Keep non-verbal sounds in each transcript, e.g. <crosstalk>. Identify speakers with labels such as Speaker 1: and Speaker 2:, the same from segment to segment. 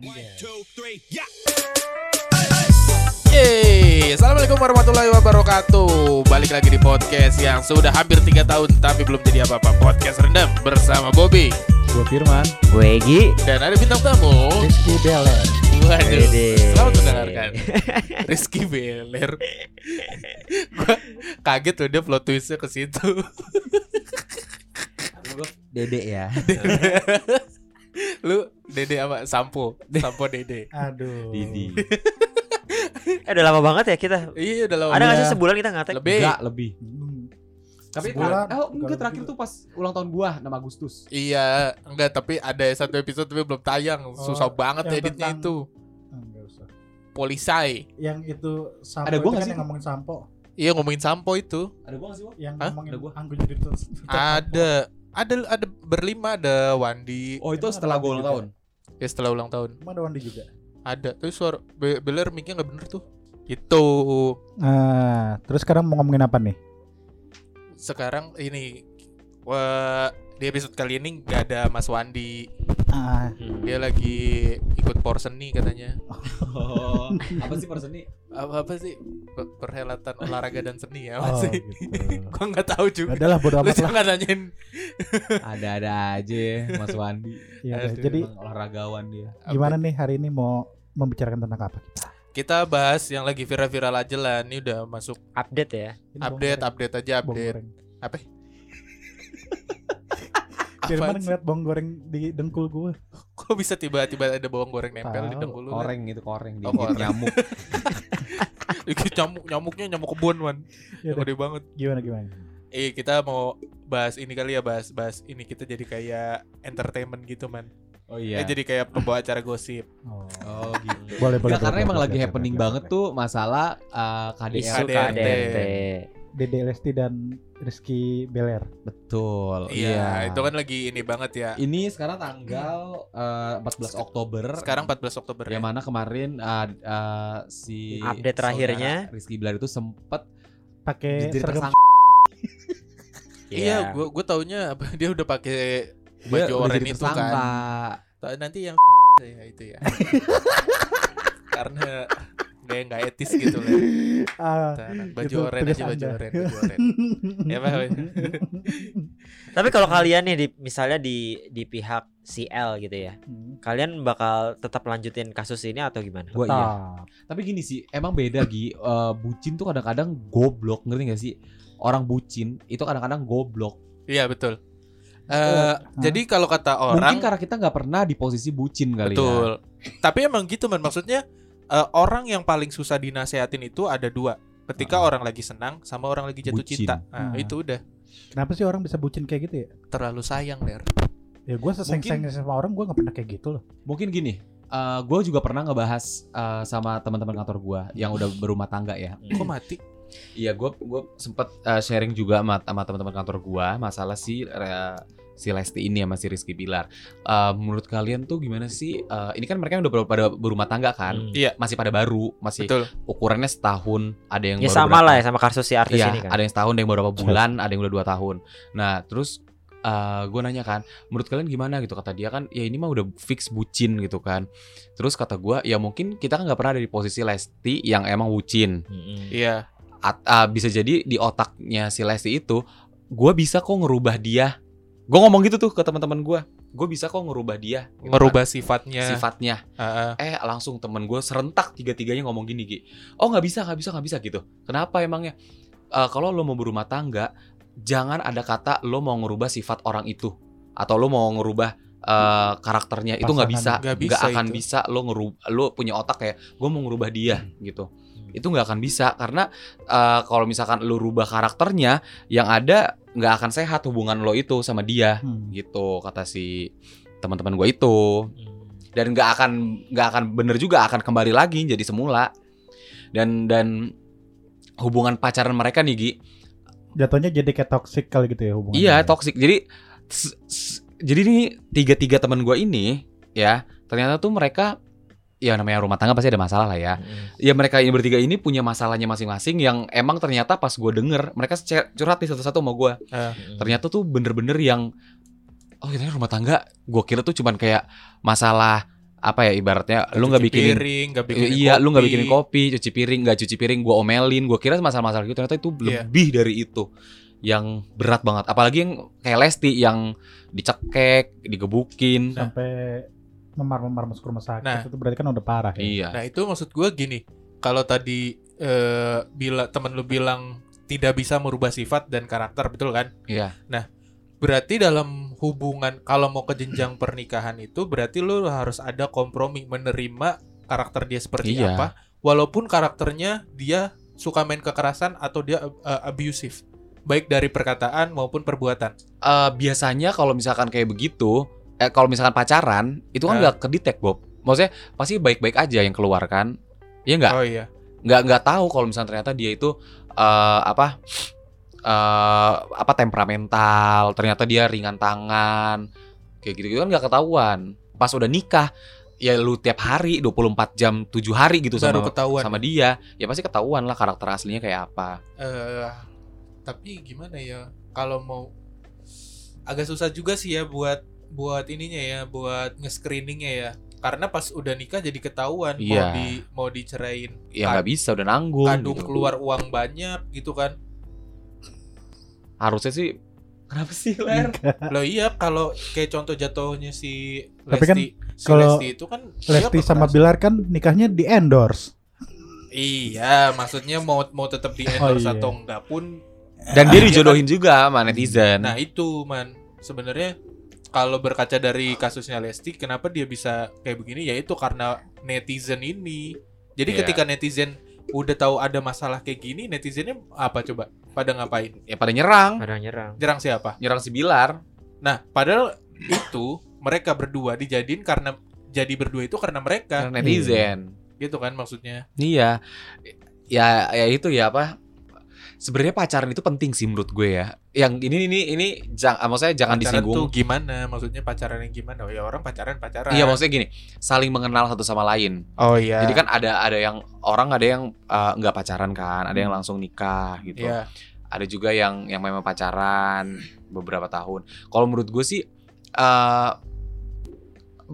Speaker 1: Yeay, Assalamualaikum warahmatullahi wabarakatuh. Balik lagi di podcast yang sudah hampir 3 tahun Tapi belum jadi apa-apa. Podcast Rendam bersama Bobby.
Speaker 2: Gue Firman.
Speaker 3: Gue Egi.
Speaker 1: Dan ada bintang tamu.
Speaker 2: Rizky Beler.
Speaker 1: Waduh,
Speaker 3: Wede.
Speaker 1: selamat mendengarkan. Rizky Beler. Gua kaget tuh dia plot twistnya ke situ.
Speaker 2: Dede ya.
Speaker 1: Lu Dede apa? Sampo Sampo Dede
Speaker 2: Aduh
Speaker 4: Didi. <laughs>
Speaker 3: Eh udah lama banget ya kita
Speaker 1: Iya udah lama
Speaker 3: Ada gak sih
Speaker 2: Iya.
Speaker 3: sebulan kita ngatek?
Speaker 1: Lebih
Speaker 4: Enggak lebih.
Speaker 2: Hmm.
Speaker 4: Tapi
Speaker 2: Sebulan,
Speaker 4: oh enggak terakhir
Speaker 2: gitu.
Speaker 4: tuh pas ulang tahun gua 6 Agustus.
Speaker 1: Iya Enggak tapi ada satu episode tapi belum tayang Susah
Speaker 2: Oh,
Speaker 1: banget editnya
Speaker 2: tentang-
Speaker 1: itu
Speaker 2: Ah, nggak usah.
Speaker 1: Polisai
Speaker 2: Yang itu sampo
Speaker 4: Ada gua nggak
Speaker 2: kan
Speaker 4: sih?
Speaker 2: yang ngomongin sampo
Speaker 1: Iya ngomongin sampo itu
Speaker 4: Ada gua gak sih, Wak?
Speaker 2: Yang
Speaker 1: Hah?
Speaker 2: ngomongin
Speaker 4: Ada gua?
Speaker 2: anggur jadi terus
Speaker 1: Ada ada ada berlima ada Wandi
Speaker 4: Oh, itu
Speaker 2: Emang
Speaker 4: setelah gua ulang
Speaker 2: juga?
Speaker 4: tahun.
Speaker 1: Ya setelah ulang tahun.
Speaker 2: Emang ada Wandi juga?
Speaker 1: Ada. Tapi suara Be Beler mic-nya nggak bener tuh. Itu
Speaker 2: Nah terus sekarang mau ngomongin apa nih?
Speaker 1: sekarang ini wah di episode kali ini nggak ada Mas Wandi
Speaker 2: Ah,
Speaker 1: dia lagi ikut porseni katanya
Speaker 4: Oh, apa sih perseni?
Speaker 1: apa apa sih Pe- perhelatan olahraga dan seni ya
Speaker 2: oh,
Speaker 1: masih
Speaker 2: gitu. <laughs>
Speaker 1: gua nggak tahu juga
Speaker 2: Adalah bodo amat lah
Speaker 1: jangan nanyain
Speaker 4: Ada-ada aja Mas Wandi.
Speaker 2: ya.
Speaker 1: Aduh.
Speaker 2: Jadi
Speaker 4: olahragawan dia.
Speaker 2: gimana nih hari ini mau membicarakan tentang apa kita?
Speaker 1: kita bahas yang lagi viral-viral aja lah ini udah masuk
Speaker 3: Update ya.
Speaker 2: Ini
Speaker 1: update update aja update apa Sih?
Speaker 2: ngeliat bawang goreng di dengkul gue <laughs>
Speaker 1: kok bisa tiba-tiba ada bawang goreng nempel di
Speaker 2: Tahu.
Speaker 1: dengkul lu
Speaker 4: Koreng itu koreng
Speaker 1: Oh,
Speaker 4: digigit
Speaker 1: koreng.
Speaker 4: nyamuk. <laughs>
Speaker 1: Dikit nyamuk nyamuknya nyamuk kebun man
Speaker 2: Ya
Speaker 1: gede banget
Speaker 2: Gimana gimana?
Speaker 1: eh kita mau bahas ini kali ya bahas bahas ini kita jadi kayak entertainment gitu man
Speaker 4: Oh
Speaker 1: Eh,
Speaker 4: iya.
Speaker 1: jadi kayak pembawa acara gosip
Speaker 2: Oh.
Speaker 4: Oh gitu.
Speaker 2: Boleh boleh.
Speaker 4: Enggak, karena
Speaker 2: boleh,
Speaker 4: emang
Speaker 2: boleh,
Speaker 4: lagi
Speaker 2: siap,
Speaker 4: happening
Speaker 2: siap,
Speaker 4: banget
Speaker 2: siap.
Speaker 4: tuh masalah uh, KDRT.
Speaker 3: Isu
Speaker 1: KDRT.
Speaker 2: Dede Lesti dan Rizky Beler.
Speaker 4: Betul.
Speaker 1: iya itu kan lagi ini banget ya
Speaker 4: Ini sekarang tanggal uh, 14 Oktober.
Speaker 1: sekarang 14 Oktober ya
Speaker 4: Yang mana kemarin uh, uh, si
Speaker 3: Update terakhirnya.
Speaker 4: Rizky Bilar itu sempet
Speaker 2: Pakai
Speaker 4: jadi
Speaker 2: seragam
Speaker 4: tersangka. <laughs>
Speaker 1: iya gua gua taunya apa dia udah pakai baju oranye itu kan
Speaker 4: tersangka.
Speaker 1: Ta- nanti yang <laughs> ya itu ya <laughs> karena nggak nggak etis gitu lah <laughs>
Speaker 2: Ah,
Speaker 1: baju
Speaker 2: itu
Speaker 1: oranye
Speaker 2: tugas
Speaker 1: aja baju
Speaker 2: Anda.
Speaker 1: oranye baju oranye ya Pak? <laughs>
Speaker 3: Tapi kalau kalian nih di misalnya di di pihak CL gitu ya.
Speaker 2: Hmm,
Speaker 3: Kalian bakal tetap lanjutin kasus ini atau gimana?
Speaker 4: Gua iya. Tapi gini sih, emang beda Gi. Eh, bucin tuh kadang-kadang goblok, ngerti gak sih? Orang bucin itu kadang-kadang goblok.
Speaker 1: iya betul Eh,
Speaker 2: Hah?
Speaker 1: jadi kalau kata
Speaker 4: Mungkin
Speaker 1: orang
Speaker 4: karena kita nggak pernah di posisi bucin kali ya.
Speaker 1: betul tapi emang gitu man maksudnya eh, orang yang paling susah dinasehatin itu ada dua ketika
Speaker 4: Ah.
Speaker 1: orang lagi senang sama orang lagi jatuh
Speaker 4: Bucin.
Speaker 1: cinta nah,
Speaker 2: Ah.
Speaker 1: itu udah
Speaker 2: Kenapa sih orang bisa bucin kayak gitu ya?
Speaker 1: terlalu sayang der
Speaker 2: Ya gue seseng-seng sama orang gue gak pernah kayak gitu loh.
Speaker 4: Mungkin gini. gue juga pernah ngebahas eh, sama teman-teman kantor gue yang udah berumah tangga ya.
Speaker 1: kok mati
Speaker 4: Iya, gue gue sempet eh, sharing juga sama, sama teman-teman kantor gue masalah si eh, si Lesti ini sama si Rizky Bilar. Eh, menurut kalian tuh gimana sih? Eh, ini kan mereka udah ber- pada berumah tangga kan?
Speaker 3: Hmm.
Speaker 1: Iya.
Speaker 4: Masih pada baru, masih
Speaker 1: betul
Speaker 4: ukurannya setahun. Ada yang
Speaker 3: Ya
Speaker 4: baru
Speaker 3: sama
Speaker 4: berapa-
Speaker 3: lah ya sama kasus si artis
Speaker 4: Iya,
Speaker 3: ini kan.
Speaker 4: ada yang setahun, ada yang beberapa <laughs> bulan, ada yang udah dua tahun. Nah, terus gue nanya kan, menurut kalian gimana gitu? Kata dia kan, ya ini mah udah fix bucin gitu kan. Terus kata gue, ya mungkin kita kan nggak pernah ada di posisi Lesti yang emang bucin.
Speaker 1: Iya
Speaker 4: At- ah, bisa jadi di otaknya si Lesti itu, gue bisa kok ngerubah dia. Gue ngomong gitu tuh ke teman-teman gue, gue bisa kok ngerubah dia. gitu
Speaker 1: ngerubah
Speaker 4: kan,
Speaker 1: sifatnya
Speaker 4: sifatnya.
Speaker 1: Ah.
Speaker 4: Eh langsung temen gue serentak tiga-tiganya ngomong gini Gi. Oh nggak bisa nggak bisa nggak bisa gitu. Kenapa emangnya? Eh, kalau lo mau berumah tangga, jangan ada kata lo mau ngerubah sifat orang itu atau lo mau ngerubah eh, karakternya itu nggak bisa,
Speaker 1: Nggak
Speaker 4: akan
Speaker 1: itu.
Speaker 4: bisa lo ngerubah lo punya otak kayak gue mau ngerubah dia gitu. Itu nggak akan bisa karena eh, kalau misalkan lo rubah karakternya, yang ada nggak akan sehat hubungan lo itu sama dia
Speaker 2: Hmm.
Speaker 4: gitu kata si teman-teman gue itu
Speaker 3: Hmm.
Speaker 4: dan nggak akan nggak akan bener juga akan kembali lagi jadi semula dan dan hubungan pacaran mereka nih Gi
Speaker 2: Jatuhnya jadi kayak toxic kali gitu ya hubungannya.
Speaker 4: iya toxic jadi jadi nih tiga tiga teman gue ini ya ternyata tuh mereka ya namanya rumah tangga pasti ada masalah lah ya
Speaker 3: Mm-mm.
Speaker 4: ya mereka ini bertiga ini punya masalahnya masing-masing yang emang ternyata pas gue denger mereka curhat nih satu-satu sama gue
Speaker 3: Mm-mm.
Speaker 4: ternyata tuh bener-bener yang oh ini rumah tangga gue kira tuh cuman kayak masalah apa ya ibaratnya lu nggak bikinin
Speaker 1: piring, nggak bikinin
Speaker 4: iya, lu nggak
Speaker 1: kopi.
Speaker 4: bikinin kopi, cuci piring, nggak cuci piring, gua omelin, gua kira masalah-masalah gitu ternyata itu
Speaker 1: Iya.
Speaker 4: lebih dari itu. Yang berat banget, apalagi yang kayak Lesti yang dicekek, digebukin.
Speaker 2: Sampai memar-memar masuk rumah sakit
Speaker 1: Nah.
Speaker 2: itu berarti kan udah parah ya.
Speaker 4: Iya.
Speaker 1: Nah itu maksud gue gini, kalau tadi eh, bila temen lu bilang tidak bisa merubah sifat dan karakter, betul kan?
Speaker 4: Iya.
Speaker 1: Berarti dalam hubungan kalau mau ke jenjang pernikahan itu berarti lu harus ada kompromi menerima karakter dia seperti
Speaker 4: Iya.
Speaker 1: apa, walaupun karakternya dia suka main kekerasan atau dia eh, abusive, baik dari perkataan maupun perbuatan.
Speaker 4: Eh, biasanya kalau misalkan kayak begitu, eh kalau misalkan pacaran, itu kan
Speaker 1: Nah.
Speaker 4: nggak kedetek, Bob. Maksudnya pasti baik-baik aja yang keluar kan? Iya nggak?
Speaker 1: Oh iya.
Speaker 4: nggak nggak tahu kalau misalnya ternyata dia itu eh, apa eh apa temperamental ternyata dia ringan tangan kayak gitu, kan nggak ketahuan pas udah nikah ya lu tiap hari 24 jam 7 hari gitu
Speaker 1: Baru
Speaker 4: sama
Speaker 1: ketahuan.
Speaker 4: sama dia ya pasti ketahuan lah karakter aslinya kayak apa
Speaker 1: eh tapi gimana ya kalau mau agak susah juga sih ya buat buat ininya ya buat nge-screeningnya ya karena pas udah nikah jadi ketahuan mau
Speaker 4: Iya.
Speaker 1: di mau dicerain
Speaker 4: ya nggak bisa udah nanggung
Speaker 1: kadung
Speaker 4: gitu.
Speaker 1: keluar uang banyak gitu kan
Speaker 4: harusnya sih kenapa sih ler
Speaker 1: loh iya kalau kayak contoh jatuhnya si
Speaker 2: Tapi kan
Speaker 1: Lesti si
Speaker 2: kalau
Speaker 1: Lesti itu kan
Speaker 2: Lesti sama. Bilar kan nikahnya di endorse.
Speaker 1: iya maksudnya mau mau tetap di endorse
Speaker 2: iya.
Speaker 1: atau enggak pun
Speaker 4: dan dia dijodohin juga sama netizen
Speaker 1: Nah itu man sebenarnya kalau berkaca dari kasusnya Lesti, kenapa dia bisa kayak begini? Ya itu karena netizen ini. Jadi
Speaker 4: Iya.
Speaker 1: ketika netizen udah tahu ada masalah kayak gini, netizennya apa coba? Pada ngapain?
Speaker 4: ya pada nyerang
Speaker 3: Padahal nyerang.
Speaker 1: Nyerang siapa?
Speaker 4: nyerang si Bilar
Speaker 1: Nah padahal itu mereka berdua dijadiin karena jadi berdua itu karena mereka,
Speaker 4: nyerang netizen
Speaker 1: gitu kan maksudnya.
Speaker 4: Iya. Ya ya itu ya apa? Sebenarnya pacaran itu penting sih menurut gue ya. Yang ini ini ini jangan maksudnya jangan
Speaker 1: pacaran
Speaker 4: disinggung.
Speaker 1: tuh gimana? Maksudnya pacaran yang gimana? Oh ya orang pacaran pacaran.
Speaker 4: Iya, maksudnya gini, saling mengenal satu sama lain.
Speaker 1: Oh iya.
Speaker 4: Jadi kan ada ada yang orang ada yang uh, nggak pacaran kan, ada yang langsung nikah gitu.
Speaker 1: Iya.
Speaker 4: Ada juga yang yang memang pacaran beberapa tahun. Kalau menurut gue sih uh,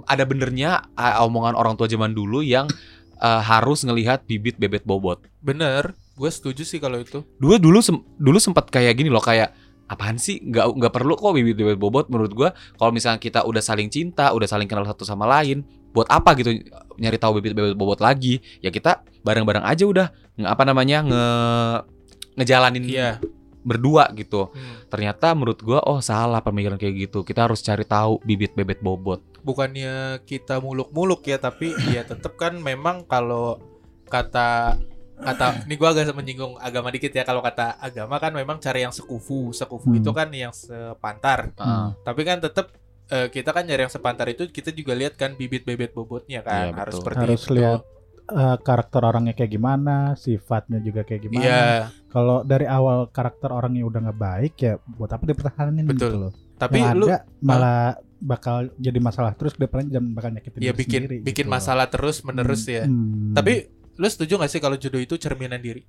Speaker 4: ada benernya uh, omongan orang tua zaman dulu yang uh, harus ngelihat bibit bebet bobot.
Speaker 1: Bener. Gue setuju sih kalau itu.
Speaker 4: dulu dulu sem- dulu sempat kayak gini loh kayak apaan sih nggak nggak perlu kok bibit bibit bobot menurut gua kalau misalnya kita udah saling cinta udah saling kenal satu sama lain buat apa gitu nyari tahu bibit bibit bobot lagi ya kita bareng bareng aja udah nge apa namanya nge ngejalanin
Speaker 1: Iya.
Speaker 4: berdua gitu
Speaker 1: Hmm.
Speaker 4: ternyata menurut gua oh salah pemikiran kayak gitu kita harus cari tahu bibit bebet bobot
Speaker 1: bukannya kita muluk-muluk ya tapi ya tetap kan memang kalau kata kata ini gua agak menyinggung agama dikit ya kalau kata agama kan memang cari yang sekufu sekufu
Speaker 2: Hmm.
Speaker 1: itu kan yang sepantar
Speaker 2: Hmm.
Speaker 1: tapi kan tetap eh, kita kan nyari yang sepantar itu kita juga lihat kan bibit bebet bobotnya kan
Speaker 4: Iya,
Speaker 1: harus
Speaker 4: betul.
Speaker 1: seperti
Speaker 2: Harus
Speaker 1: itu
Speaker 2: lihat eh, karakter orangnya kayak gimana, sifatnya juga kayak gimana.
Speaker 1: iya
Speaker 2: Kalau dari awal karakter orangnya udah nggak baik ya buat apa dipertahanin
Speaker 1: Betul.
Speaker 2: gitu loh.
Speaker 1: tapi
Speaker 2: Yang
Speaker 1: lu
Speaker 2: ada malah bakal jadi masalah terus ke depannya dan bakal nyakitin
Speaker 1: ya bikin
Speaker 2: sendiri
Speaker 1: bikin
Speaker 2: gitu loh.
Speaker 1: masalah terus menerus ya
Speaker 2: Hmm.
Speaker 1: tapi lu setuju gak sih kalau jodoh itu cerminan diri?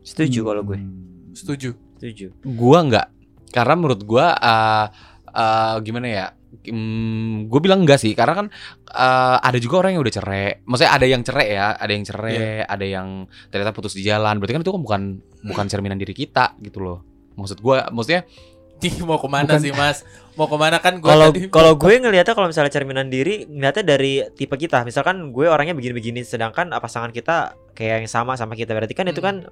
Speaker 3: Setuju kalau gue.
Speaker 2: Hmm.
Speaker 1: setuju.
Speaker 3: Setuju.
Speaker 4: gua nggak. Karena menurut gua uh, uh, gimana ya? Hmm, gue bilang enggak sih. Karena kan uh, ada juga orang yang udah cerai. Maksudnya ada yang cerai ya. Ada yang cerai
Speaker 1: Iya.
Speaker 4: ada yang ternyata putus di jalan. Berarti kan itu kan bukan bukan cerminan diri kita gitu loh. Maksud gua maksudnya
Speaker 1: Ih, mau ke mana
Speaker 2: Bukan-
Speaker 1: sih mas mau ke mana kan gua
Speaker 3: Kalau
Speaker 1: tadi-
Speaker 3: kalau gue ngelihatnya kalau misalnya cerminan diri ngelihatnya dari tipe kita. Misalkan gue orangnya begini-begini sedangkan ah, pasangan kita kayak yang sama sama kita. Berarti kan itu kan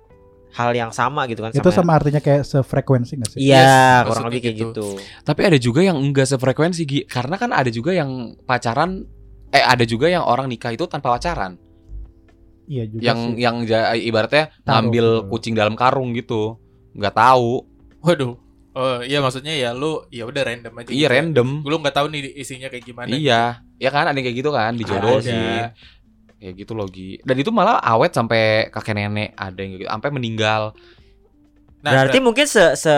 Speaker 3: hal yang sama gitu kan
Speaker 2: Itu sama artinya kayak sefrekuensi gak sih?
Speaker 3: Iya,
Speaker 1: Yes,
Speaker 3: kurang lebih kayak
Speaker 1: gitu.
Speaker 3: gitu.
Speaker 4: tapi ada juga yang enggak sefrekuensi Gi. karena kan ada juga yang pacaran eh ada juga yang orang nikah itu tanpa pacaran
Speaker 2: Iya juga
Speaker 4: yang
Speaker 2: sih.
Speaker 4: yang ibaratnya
Speaker 2: Taruh
Speaker 4: ngambil kucing dalam karung gitu nggak tahu
Speaker 1: waduh oh iya maksudnya ya lu ya udah random aja
Speaker 4: iya
Speaker 1: gitu ya.
Speaker 4: random
Speaker 1: lu nggak tahu nih isinya kayak gimana
Speaker 4: Iya, ya kan ada yang kayak gitu kan dijodohin. Kayak gitu loh Gi. Dan itu malah awet sampai kakek nenek ada yang gitu, sampai meninggal.
Speaker 1: nah
Speaker 3: Berarti mungkin se, se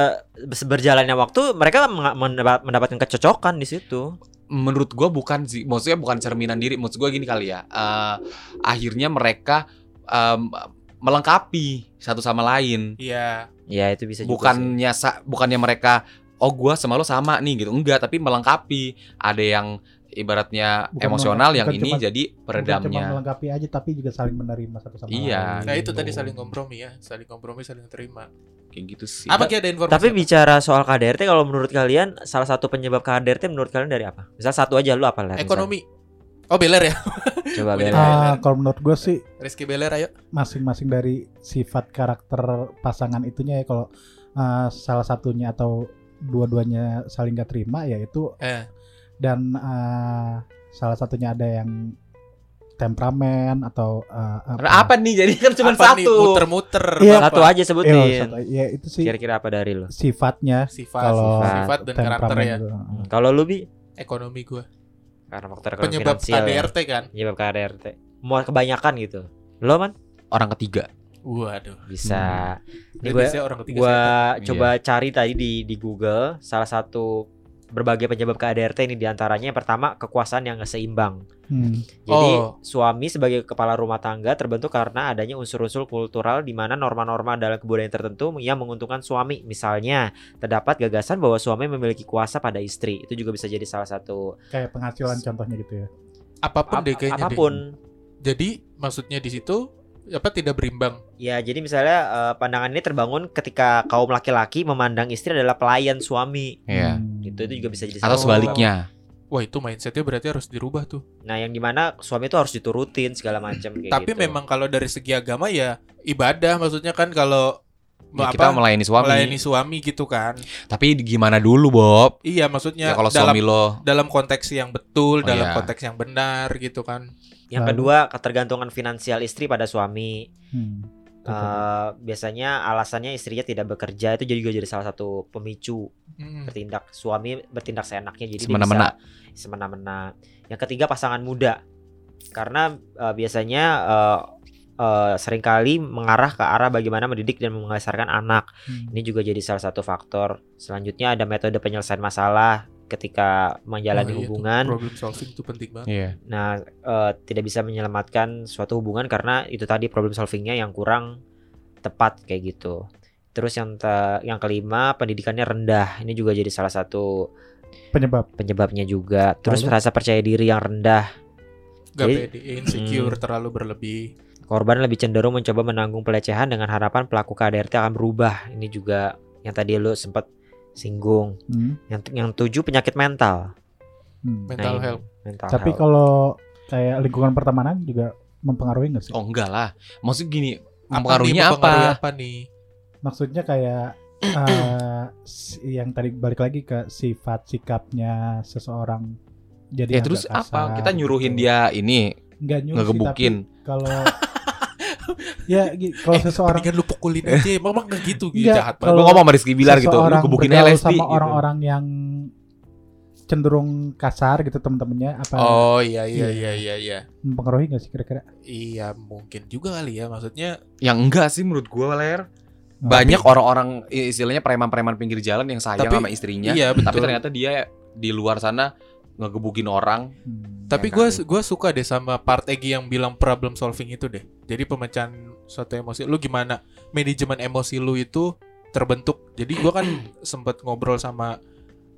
Speaker 3: berjalannya waktu mereka mendapat- mendapatkan kecocokan di situ.
Speaker 4: Menurut gua bukan sih, maksudnya bukan cerminan diri. Maksud gua gini kali ya. eh, akhirnya mereka em, melengkapi satu sama lain.
Speaker 1: iya
Speaker 3: Ya itu bisa juga sih.
Speaker 4: Bukannya sa- bukannya mereka oh gua sama lo sama nih gitu. Enggak, tapi melengkapi. Ada yang ibaratnya
Speaker 2: Bukan
Speaker 4: emosional yang ini
Speaker 2: cuma-
Speaker 4: jadi
Speaker 2: Bukan cuma
Speaker 4: peredamnya.
Speaker 2: melengkapi aja tapi juga saling menerima satu sama
Speaker 4: Iya.
Speaker 2: lain.
Speaker 1: Nah itu tadi saling kompromi ya, saling kompromi, saling terima.
Speaker 4: Kayak gitu sih.
Speaker 1: Apa ada informasi?
Speaker 3: Tapi
Speaker 1: apa?
Speaker 3: bicara soal KDRT kalau menurut kalian salah satu penyebab KDRT menurut kalian dari apa? Misal satu aja lu apa? Misal.
Speaker 1: ekonomi. Oh Beler ya, <laughs>
Speaker 3: Coba Beler.
Speaker 2: Ah, kalau menurut gue sih
Speaker 1: Rizky Beler ayo.
Speaker 2: masing-masing dari sifat karakter pasangan itunya ya kalau uh, salah satunya atau dua-duanya saling gak terima yaitu
Speaker 1: Eh.
Speaker 2: dan uh, salah satunya ada yang temperamen atau uh,
Speaker 4: Karena apa nih? Jadi kan cuma
Speaker 1: Apa
Speaker 4: satu.
Speaker 1: Muter-muter. Bapak.
Speaker 3: Satu aja
Speaker 2: Iya,
Speaker 3: sebutin.
Speaker 2: satu- ya itu sih
Speaker 3: Kira-kira apa dari lu?
Speaker 2: sifatnya
Speaker 1: Sifat,
Speaker 2: kalau
Speaker 1: sifat dan karakter ya.
Speaker 2: itu.
Speaker 3: Hmm, Kalau lu bi
Speaker 1: Ekonomi gua.
Speaker 3: Karena faktor ekonomi
Speaker 1: Penyebab
Speaker 3: finansial ya.
Speaker 1: KDRT kan.
Speaker 3: Penyebab KDRT. Mau kebanyakan gitu. Lo man
Speaker 4: Orang ketiga.
Speaker 1: Waduh.
Speaker 3: bisa. Ini
Speaker 1: Berarti
Speaker 3: gue
Speaker 1: orang ketiga
Speaker 3: gua
Speaker 1: setan.
Speaker 3: coba cari tadi di di Google salah satu berbagai penyebab KDRT ini di antaranya yang pertama kekuasaan yang seimbang.
Speaker 2: Hmm.
Speaker 3: Jadi
Speaker 1: Oh.
Speaker 3: suami sebagai kepala rumah tangga terbentuk karena adanya unsur-unsur kultural di mana norma-norma dalam kebudayaan tertentu yang menguntungkan suami. Misalnya, terdapat gagasan bahwa suami memiliki kuasa pada istri. Itu juga bisa jadi salah satu
Speaker 2: kayak penghasilan contohnya gitu ya.
Speaker 1: apa pun
Speaker 3: ap-
Speaker 1: deh kayaknya deh.
Speaker 3: apa pun.
Speaker 1: Jadi maksudnya di situ apa tidak berimbang.
Speaker 3: Ya, jadi misalnya eh, pandangan ini terbangun ketika kaum laki-laki memandang istri adalah pelayan suami.
Speaker 4: Iya.
Speaker 2: Hmm.
Speaker 3: Itu itu juga bisa jadi
Speaker 4: Atau
Speaker 3: salah
Speaker 4: sebaliknya.
Speaker 1: Wah itu mindsetnya berarti harus dirubah tuh.
Speaker 3: Nah, yang di mana suami itu harus diturutin segala macam kayak
Speaker 1: Tapi
Speaker 3: gitu.
Speaker 1: memang kalau dari segi agama ya ibadah maksudnya kan kalau
Speaker 4: Ya,
Speaker 1: apa,
Speaker 4: kita melayani suami.
Speaker 1: melayani suami gitu kan.
Speaker 4: Tapi gimana dulu, Bob?
Speaker 1: Iya maksudnya
Speaker 4: Ya, kalau
Speaker 1: dalam
Speaker 4: suami lo
Speaker 1: dalam konteks yang betul,
Speaker 4: Oh,
Speaker 1: dalam
Speaker 4: iya.
Speaker 1: konteks yang benar gitu kan.
Speaker 3: Yang
Speaker 2: Lalu-
Speaker 3: kedua, ketergantungan finansial istri pada suami.
Speaker 2: Hmm. Betul.
Speaker 3: Eh, biasanya alasannya istrinya tidak bekerja itu jadi juga jadi salah satu pemicu
Speaker 1: Mm.
Speaker 3: bertindak suami bertindak seenaknya jadi
Speaker 4: Semena-mena.
Speaker 3: bisa semena-mena. Yang ketiga pasangan muda karena eh, biasanya eh, eh, sering kali mengarah ke arah bagaimana mendidik dan membesarkan anak.
Speaker 2: Hmm.
Speaker 3: Ini juga jadi salah satu faktor. Selanjutnya ada metode penyelesaian masalah ketika menjalani
Speaker 1: Oh, iya
Speaker 3: hubungan.
Speaker 1: problem solving itu penting banget.
Speaker 4: Iya.
Speaker 3: Nah, eh, tidak bisa menyelamatkan suatu hubungan karena itu tadi problem solvingnya yang kurang tepat kayak gitu. Terus yang te- yang kelima pendidikannya rendah. Ini juga jadi salah satu
Speaker 2: Penyebab
Speaker 3: penyebabnya juga. Terus
Speaker 2: Lalu?
Speaker 3: rasa percaya diri yang rendah.
Speaker 1: Gak
Speaker 3: Jadi-
Speaker 1: pede, insecure,
Speaker 3: Hmm.
Speaker 1: terlalu berlebih.
Speaker 3: Korban lebih cenderung mencoba menanggung pelecehan dengan harapan pelaku KDRT akan berubah. Ini juga yang tadi lu sempat singgung.
Speaker 2: Hmm.
Speaker 3: Yang yang tujuh penyakit mental.
Speaker 2: Hmm.
Speaker 1: Mental
Speaker 3: ini,
Speaker 1: health.
Speaker 3: Mental
Speaker 2: Tapi
Speaker 3: health.
Speaker 2: kalau kayak lingkungan pertemanan juga mempengaruhi nggak sih?
Speaker 4: Oh enggak lah. Maksud gini,
Speaker 1: Apa
Speaker 4: mempengaruhinya apa?
Speaker 1: apa nih?
Speaker 2: Maksudnya kayak <clears throat> si- yang tadi balik lagi ke sifat sikapnya seseorang. Jadi
Speaker 4: Ya terus apa?
Speaker 2: kasar
Speaker 4: Kita nyuruhin
Speaker 2: gitu.
Speaker 4: dia ini
Speaker 2: nggak nyuruh
Speaker 4: ngegebukin.
Speaker 2: kalau <laughs> ya kalau
Speaker 1: Eh,
Speaker 2: seseorang
Speaker 1: Mendingan lu pukulin aja, <laughs> memang gak gitu, gitu jahat
Speaker 4: Gue
Speaker 2: Kalau
Speaker 4: ngomong sama Rizky Bilar gitu, lu
Speaker 2: bergaul
Speaker 4: LSD
Speaker 2: sama
Speaker 4: gitu.
Speaker 2: orang-orang yang cenderung kasar gitu teman-temannya apa
Speaker 1: Oh iya iya
Speaker 2: Iya.
Speaker 1: iya iya iya.
Speaker 2: mempengaruhi nggak sih kira-kira?
Speaker 1: Iya mungkin juga kali ya maksudnya
Speaker 4: Yang enggak sih menurut gue Ler. Banyak orang-orang istilahnya preman-preman pinggir jalan yang sayang
Speaker 1: Tapi-
Speaker 4: sama istrinya,
Speaker 1: iya betul.
Speaker 4: tapi ternyata dia di luar sana ngegebukin orang.
Speaker 2: Hmm.
Speaker 1: Tapi
Speaker 4: Ya
Speaker 1: gue
Speaker 4: kan?
Speaker 1: gua suka deh sama part Egi yang bilang problem solving itu deh. Jadi pemecahan suatu emosi. Lu gimana manajemen emosi lu itu terbentuk. Jadi gua kan <clears throat> sempet ngobrol sama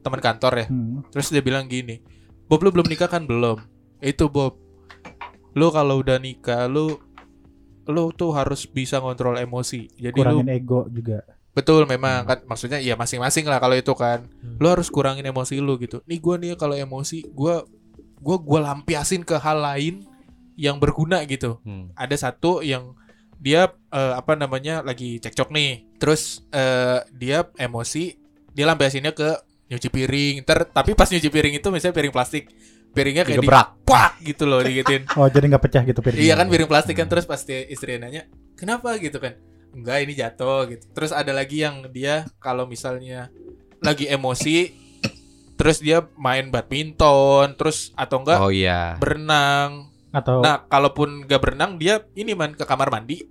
Speaker 1: teman kantor ya.
Speaker 2: Hmm.
Speaker 1: Terus dia bilang gini, Bob lu belum nikah kan belum? Itu Bob. Lu kalau udah nikah lu lu tuh harus bisa ngontrol emosi. Jadi lu
Speaker 2: kurangin ego juga.
Speaker 1: Betul memang kan maksudnya ya masing-masing lah kalau itu kan.
Speaker 3: Hmm.
Speaker 1: Lu harus kurangin emosi lu gitu. Nih gua nih kalau emosi gua gua gua lampiasin ke hal lain yang berguna gitu.
Speaker 4: Hmm.
Speaker 1: Ada satu yang dia eh, apa namanya lagi cekcok nih. Terus eh, dia emosi dia lampiasinnya ke nyuci piring. Ter tapi pas nyuci piring itu misalnya piring plastik. Piringnya kayak
Speaker 4: Digebrak.
Speaker 1: dipak gitu loh digituin. <laughs>
Speaker 2: Oh jadi nggak pecah gitu piringnya.
Speaker 1: Iya kan piring plastik kan
Speaker 4: Hmm.
Speaker 1: terus pasti istri nanya kenapa gitu kan enggak ini jatuh gitu terus ada lagi yang dia kalau misalnya lagi emosi terus dia main badminton terus atau enggak
Speaker 4: Oh iya.
Speaker 1: berenang
Speaker 2: Atau
Speaker 1: nah kalaupun enggak berenang dia ini man ke kamar mandi